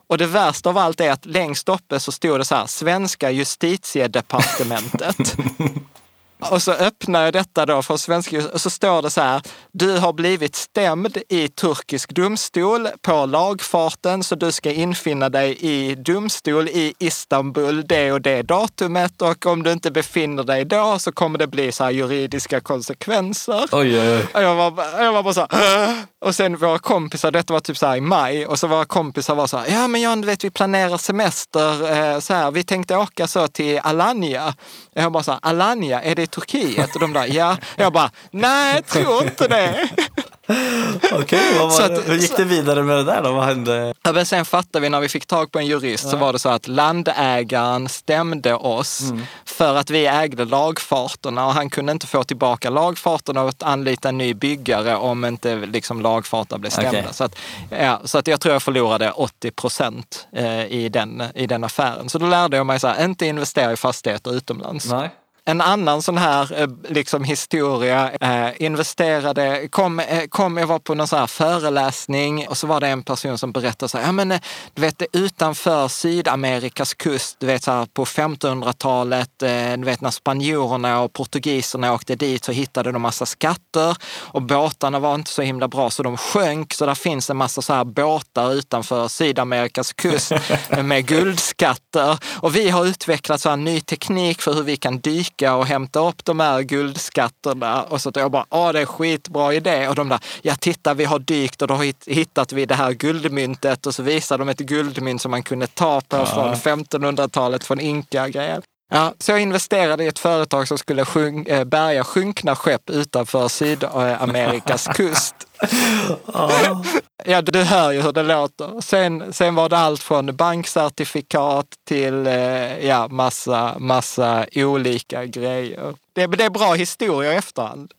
och det värsta av allt är att längst uppe så stod det så här, Svenska justitiedepartementet. Och så öppnar jag detta då från svenska och så står det så här. Du har blivit stämd i turkisk domstol på lagfarten så du ska infinna dig i domstol i Istanbul det och det datumet och om du inte befinner dig då så kommer det bli så här juridiska konsekvenser. Oj, oj, oj. Och jag var, bara- jag var bara så här, "Åh!" Och sen våra kompisar, detta var typ så här i maj, och så våra kompisar var så här, ja men Jan, du vet vi planerar semester, eh, så här, vi tänkte åka så till Alanya. Jag bara så här, Alanya, är det Turkiet? Och de där, ja. Jag bara, nej, jag tror inte det. Okej, vad Så var, att- hur gick det vidare med det där då? Vad hände? Ja, men sen fattade vi när vi fick tag på en jurist så var det så att landägaren stämde oss för att vi ägde lagfarterna och han kunde inte få tillbaka lagfarterna och anlita en ny byggare om inte liksom lagfarterna blev stämda. Okej. Så, att, ja, så att jag tror jag förlorade 80 procent eh, i den, i den affären. Så då lärde jag mig så här, inte investera i fastigheter utomlands. Nej. En annan sån här eh, liksom historia, eh, investerade, kom, eh, kom, jag var på någon sån här föreläsning och så var det en person som berättade så här, ja men du vet utanför Sydamerikas kust, du vet så här på 1500-talet, eh, du vet när spanjorerna och portugiserna åkte dit så hittade de massa skatter och båtarna var inte så himla bra så de sjönk så där finns en massa så här båtar utanför Sydamerikas kust med guldskatter. Och vi har utvecklat så här ny teknik för hur vi kan dyka och hämta upp de här guldskatterna. Och så att jag bara, ja det är skitbra idé. Och de där, ja titta vi har dykt och då hittat vi det här guldmyntet och så visar de ett guldmynt som man kunde ta på från 1500-talet från Inka-grejer. Ja, så jag investerade i ett företag som skulle sjunk, eh, bärga sjunkna skepp utanför Sydamerikas kust. Ja, du hör ju hur det låter. Sen, sen var det allt från bankcertifikat till eh, ja, massa, massa olika grejer. Det, det är bra historia i efterhand.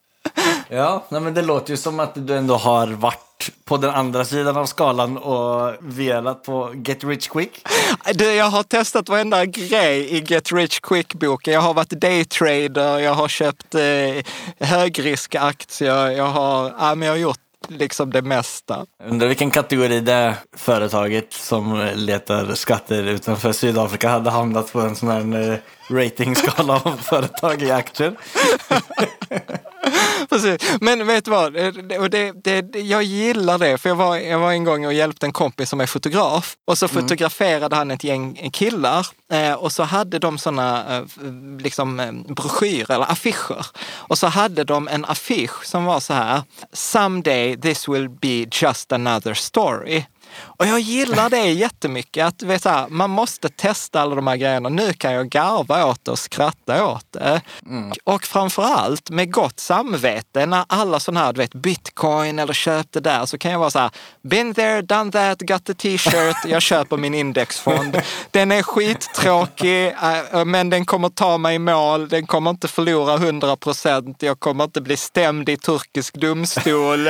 Ja, nej, men det låter ju som att du ändå har varit på den andra sidan av skalan och velat på Get Rich Quick. Du, jag har testat varenda grej i Get Rich Quick-boken. Jag har varit daytrader, jag har köpt eh, högriskaktier, jag har, ja, men jag har gjort liksom det mesta. Undrar vilken kategori det företaget som letar skatter utanför Sydafrika hade hamnat på en sån här eh, ratingskala av företag i aktier. Precis. Men vet du vad? Eh, Och det, det, jag gillar det, för jag var, jag var en gång och hjälpte en kompis som är fotograf och så fotograferade han ett gäng killar eh, och så hade de såna eh, liksom eh, broschyrer eller affischer. Och så hade de en affisch som var så här, someday this will be just another story. Och jag gillar det jättemycket, att vet, så här, man måste testa alla de här grejerna. Nu kan jag garva åt det och skratta åt det. Och framför allt med gott samvete, när alla sådana här, du vet, bitcoin eller köpte där, så kan jag vara så här, been there, done that, got the t-shirt, jag köper min indexfond. Den är skittråkig, eh, men den kommer ta mig i mål, den kommer inte förlora 100 procent, jag kommer inte bli stämd i turkisk domstol.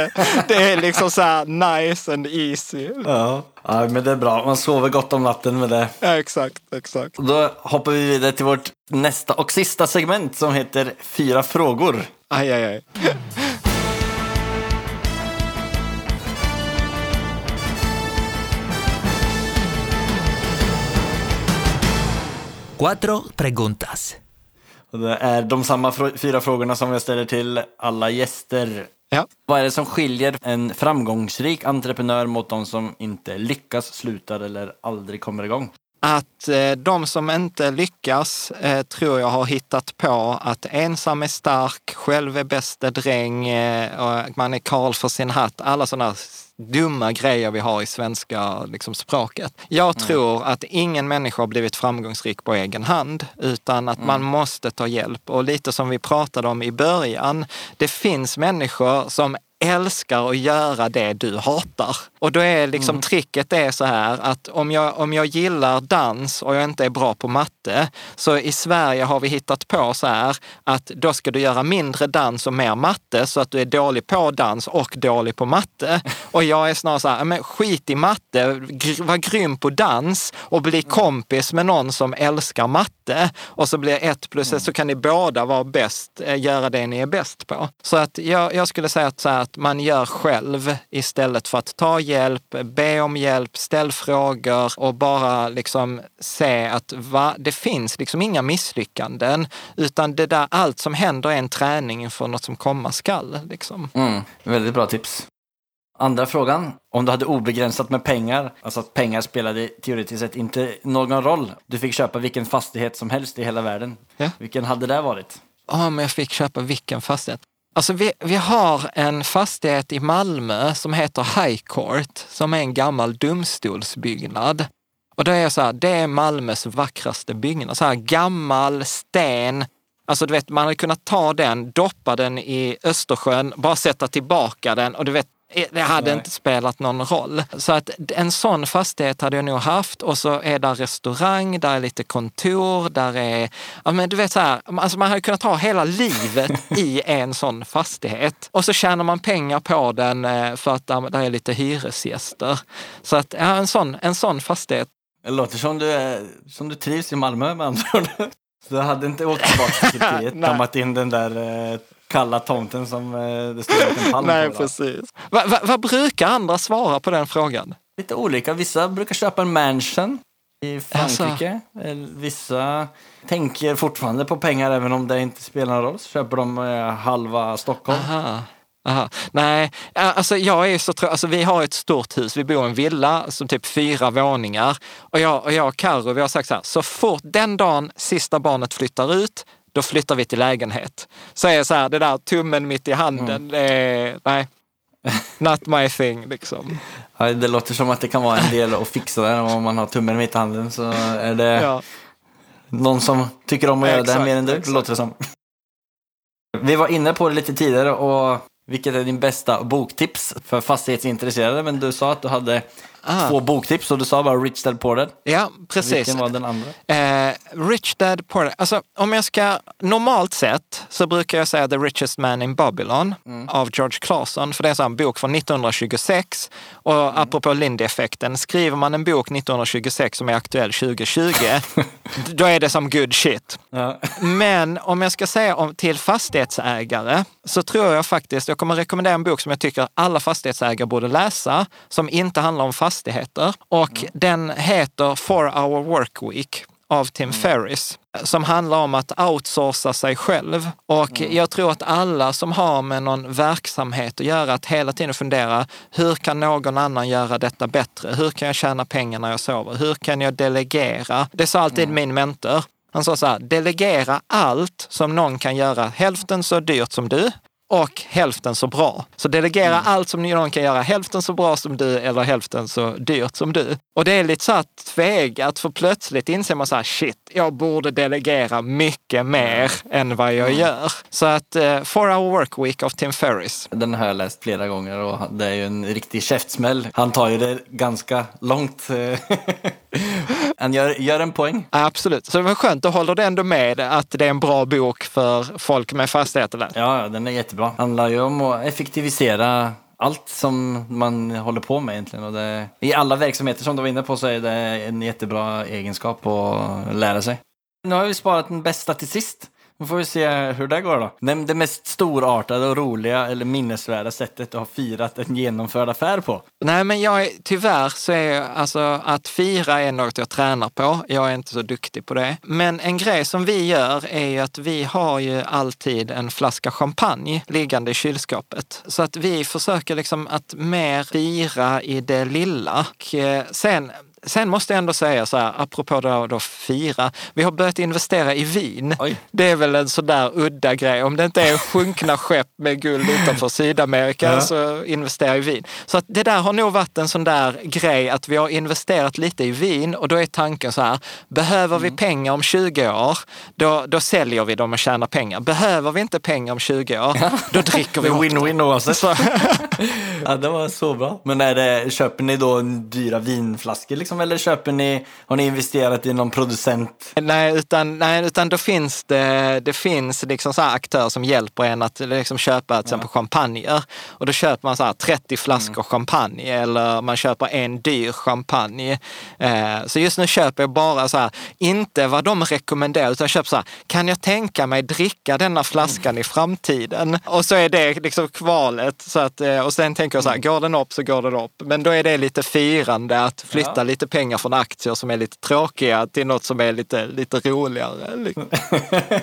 Det är liksom så här nice and easy. Ja. Ja. ja, men det är bra. Man sover gott om natten med det. Ja, exakt, exakt. Då hoppar vi vidare till vårt nästa och sista segment som heter Fyra frågor. Aj, aj, aj. Cuatro preguntas. Och det är de samma fyra frågorna som jag ställer till alla gäster. Ja. Vad är det som skiljer en framgångsrik entreprenör mot de som inte lyckas, slutar eller aldrig kommer igång? Att eh, de som inte lyckas eh, tror jag har hittat på att ensam är stark, själv är bäste dräng, eh, och man är karl för sin hatt. Alla sådana dumma grejer vi har i svenska liksom, språket. Jag tror att ingen människa har blivit framgångsrik på egen hand, utan att man måste ta hjälp. Och lite som vi pratade om i början, det finns människor som älskar att göra det du hatar. Och då är liksom tricket är så här att om jag, om jag gillar dans och jag inte är bra på matte, så i Sverige har vi hittat på så här att då ska du göra mindre dans och mer matte så att du är dålig på dans och dålig på matte. Och jag är snarare så här, men skit i matte, gr- var grym på dans och bli kompis med någon som älskar matte. Och så blir ett plus ett, så kan ni båda vara bäst, eh, göra det ni är bäst på. Så att jag, jag skulle säga att, så att man gör själv istället för att ta hjälp, be om hjälp, ställ frågor och bara liksom se att va, det finns liksom inga misslyckanden, utan det där, allt som händer är en träning inför något som komma skall. Liksom. Mm, väldigt bra tips. Andra frågan. Om du hade obegränsat med pengar, alltså att pengar spelade teoretiskt sett inte någon roll. Du fick köpa vilken fastighet som helst i hela världen. Ja. Vilken hade det varit? Om jag fick köpa vilken fastighet? Alltså vi, vi har en fastighet i Malmö som heter High Court, som är en gammal domstolsbyggnad. Och då är jag så här, det är Malmös vackraste byggnad. Så här gammal sten. Alltså du vet, man hade kunnat ta den, doppa den i Östersjön, bara sätta tillbaka den och du vet, det hade Nej. inte spelat någon roll. Så att en sån fastighet hade jag nog haft och så är där restaurang, där är lite kontor, där är, ja men du vet så här, alltså man hade kunnat ha hela livet i en sån fastighet. Och så tjänar man pengar på den eh, för att där där är lite hyresgäster. Så att ja, en sån, en sån fastighet Det låter som du, är, som du trivs i Malmö med andra ord. Du hade inte åkt tillbaka till Turkiet, dammat in den där eh, kalla tomten som eh, det stod en palm Nej, på. va? precis. Va, va, vad brukar andra svara på den frågan? Lite olika. Vissa brukar köpa en mansion i Alltså. Frankrike. Eller Vissa tänker fortfarande på pengar även om det inte spelar någon roll. Så köper de eh, halva Stockholm. Aha. Aha. Nej, alltså jag är så trött. Alltså vi har ett stort hus, vi bor i en villa som typ fyra våningar. Och jag och, jag och Karo, vi har sagt så här, så fort den dagen sista barnet flyttar ut, då flyttar vi till lägenhet. Så är jag så här, det där tummen mitt i handen, det är, nej. Not my thing liksom. Ja, det låter som att det kan vara en del att fixa där. Om man har tummen mitt i handen så är det Ja. någon som tycker om att göra det Exakt, mer än du, låter det som. Vi var inne på det lite tidigare och vilket är din bästa boktips för fastighetsintresserade? Men du sa att du hade Ah. två boktips och du sa bara Rich Dad Poor Dad. Ja, precis. Vilken var den andra? Eh, Rich Dad Poor Dad. Alltså, om jag ska, normalt sett så brukar jag säga The Richest Man in Babylon av George Clason. För det är en bok från 1926. Och apropå Lindy-effekten, skriver man en bok 1926 som är aktuell 2020, då är det som good shit. Ja. Men om jag ska säga om, till fastighetsägare så tror jag faktiskt, jag kommer rekommendera en bok som jag tycker alla fastighetsägare borde läsa, som inte handlar om fastigheter. Och den heter Four Hour Work Week av Tim Ferriss som handlar om att outsourca sig själv. Och jag tror att alla som har med någon verksamhet att göra, att hela tiden fundera, hur kan någon annan göra detta bättre? Hur kan jag tjäna pengar när jag sover? Hur kan jag delegera? Det sa alltid min mentor. Han sa så här, delegera allt som någon kan göra hälften så dyrt som du och hälften så bra. Så delegera allt som någon kan göra hälften så bra som du eller hälften så dyrt som du. Och det är lite så här tvegat, för plötsligt inser man så här, shit, jag borde delegera mycket mer än vad jag gör. Så att eh, Four Hour Work Week av Tim Ferriss. Den har jag läst flera gånger och det är ju en riktig käftsmäll. Han tar ju det ganska långt. Han gör, gör en poäng. Absolut. Så det var skönt, då håller du ändå med att det är en bra bok för folk med fastigheter. Där. Ja, ja, den är jättebra. Handlar ju om att effektivisera allt som man håller på med egentligen. Och det, I alla verksamheter som du var inne på så är det en jättebra egenskap att lära sig. Nu har vi sparat den bästa till sist. Nu får vi se hur det går då. Nämn det mest storartade och roliga eller minnesvärda sättet du har firat en genomförd affär på. Nej, men jag är, tyvärr så är alltså att fira är något jag tränar på. Jag är inte så duktig på det. Men en grej som vi gör är ju att vi har ju alltid en flaska champagne liggande i kylskåpet. Så att vi försöker liksom att mer fira i det lilla. Och eh, sen Sen måste jag ändå säga så här, apropå då, då fira, vi har börjat investera i vin. Oj. Det är väl en sådär udda grej. Om det inte är sjunkna skepp med guld utanför Sydamerika Ja. så investera i vin. Så att det där har nog varit en sån där grej att vi har investerat lite i vin och då är tanken så här, behöver vi pengar om 20 år, då, då säljer vi dem och tjänar pengar. Behöver vi inte pengar om 20 år, då dricker vi win-win oavsett. Så, Ja, det var så bra. Men är det, köper ni då dyra vinflaskor liksom, eller köper ni, har ni investerat i någon producent? nej, utan, nej, utan då finns det, det finns liksom så aktörer som hjälper en att liksom köpa till exempel champagner. Och då köper man så här 30 flaskor champagne eller man köper en dyr champagne. Eh, så just nu köper jag bara så här, inte vad de rekommenderar, utan jag köper så här, kan jag tänka mig dricka denna flaskan i framtiden? Och så är det liksom kvalet. Så att, eh, och sen tänker jag så här, går den upp så går den upp. Men då är det lite firande att flytta Ja. lite pengar från aktier som är lite tråkiga till något som är lite, lite roligare. liksom.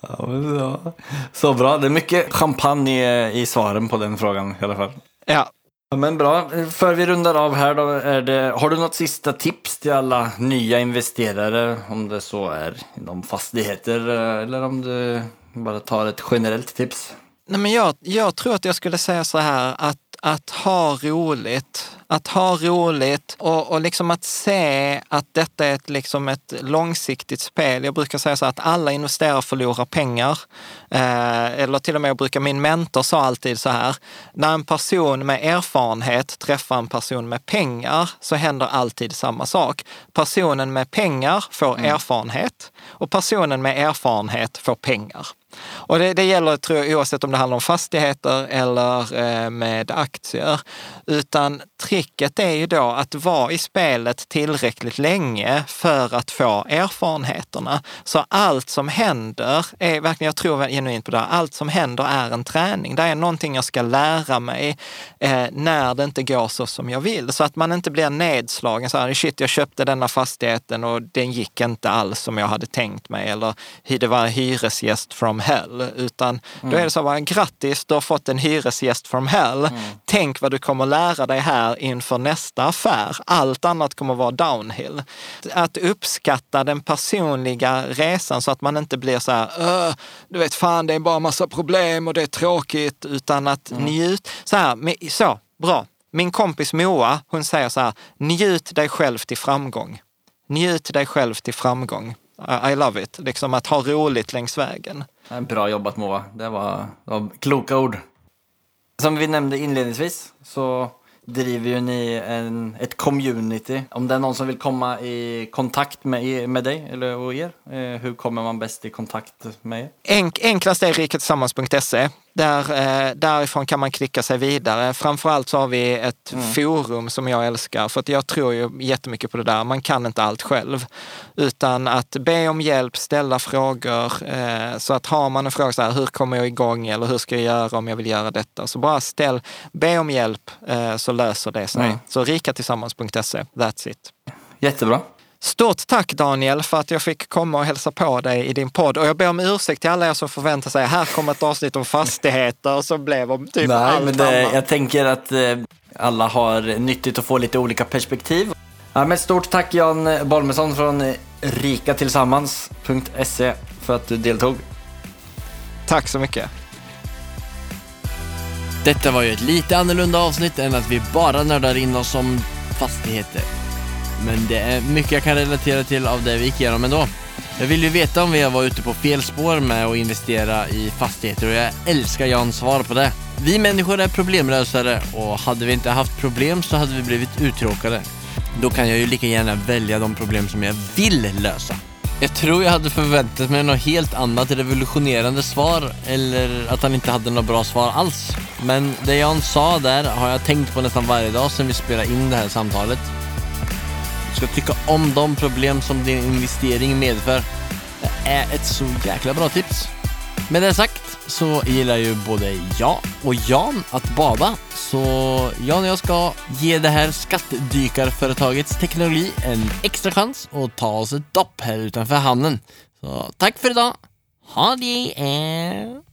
Ja, men, ja. Så bra. Det är mycket champagne i svaren på den frågan i alla fall. Ja, men bra. För vi rundar av här då, det, har du något sista tips till alla nya investerare? Om det så är inom fastigheter eller om du bara tar ett generellt tips? Nej, men jag, jag tror att jag skulle säga så här att, att ha roligt. Att ha roligt och, och liksom att se att detta är ett, liksom ett långsiktigt spel. Jag brukar säga så att alla investerare förlorar pengar. Eh, eller till och med, jag brukar, min mentor sa alltid så här, när en person med erfarenhet träffar en person med pengar så händer alltid samma sak. Personen med pengar får erfarenhet och personen med erfarenhet får pengar. Och det, det gäller tror jag, oavsett om det handlar om fastigheter eller eh, med aktier. Utan tricket är ju då att vara i spelet tillräckligt länge för att få erfarenheterna. Så allt som händer, är verkligen, jag tror genuint på det, här, allt som händer är en träning. Det är någonting jag ska lära mig eh, när det inte går så som jag vill. Så att man inte blir nedslagen så här, shit jag köpte denna fastigheten och den gick inte alls som jag hade tänkt mig. Eller det var en hyresgäst from hell. Utan då är det så här, grattis, du har fått en hyresgäst from hell. Tänk vad du kommer lära dig här inför nästa affär. Allt annat kommer vara downhill. Att uppskatta den personliga resan så att man inte blir så här, "Öh, du vet fan det är bara massa problem och det är tråkigt, utan att njut. Så här, med- så, bra. Min kompis Moa, hon säger så här, njut dig själv till framgång. Njut dig själv till framgång. I love it. Liksom att ha roligt längs vägen. Bra jobbat Moa. Det var, det var kloka ord. Som vi nämnde inledningsvis så driver ju ni en, ett community. Om det är någon som vill komma i kontakt med, er- med dig eller och er, eh, hur kommer man bäst i kontakt med er? Enk, enklast är riketillsammans.se. Där, eh, därifrån kan man klicka sig vidare. Framförallt så har vi ett forum som jag älskar, för att jag tror ju jättemycket på det där. Man kan inte allt själv. Utan att be om hjälp, ställa frågor. Eh, så att har man en fråga så här, hur kommer jag igång eller hur ska jag göra om jag vill göra detta? Så bara ställ, be om hjälp eh, så löser det sig. Mm. Så rikatillsammans.se, that's it. Jättebra. Stort tack Daniel för att jag fick komma och hälsa på dig i din podd. Och jag ber om ursäkt till alla er som förväntar sig, här kommer ett avsnitt om fastigheter och så blev om typ Nej, allt men det, annat. jag tänker att eh, alla har nyttigt att få lite olika perspektiv. Ja, men stort tack Jan Bolmesson från rikatillsammans.se för att du deltog. Tack så mycket. Detta var ju ett lite annorlunda avsnitt än att vi bara nördar in oss om fastigheter. Men det är mycket jag kan relatera till av det vi gick igenom ändå. Jag vill ju veta om vi har varit ute på fel spår med att investera i fastigheter och jag älskar Jans svar på det. Vi människor är problemlösare och hade vi inte haft problem så hade vi blivit uttråkade. Då kan jag ju lika gärna välja de problem som jag vill lösa. Jag tror jag hade förväntat mig något helt annat revolutionerande svar eller att han inte hade något bra svar alls. Men det Jan sa där har jag tänkt på nästan varje dag sedan vi spelade in det här samtalet. Ska tycka om de problem som din investering medför. Det är ett så jäkla bra tips. Med det sagt så gillar ju både jag och Jan att bada. Så Jan och jag ska ge det här skattdykarföretagets teknologi en extra chans och ta oss ett dopp här utanför hamnen. Så tack för idag. Ha det!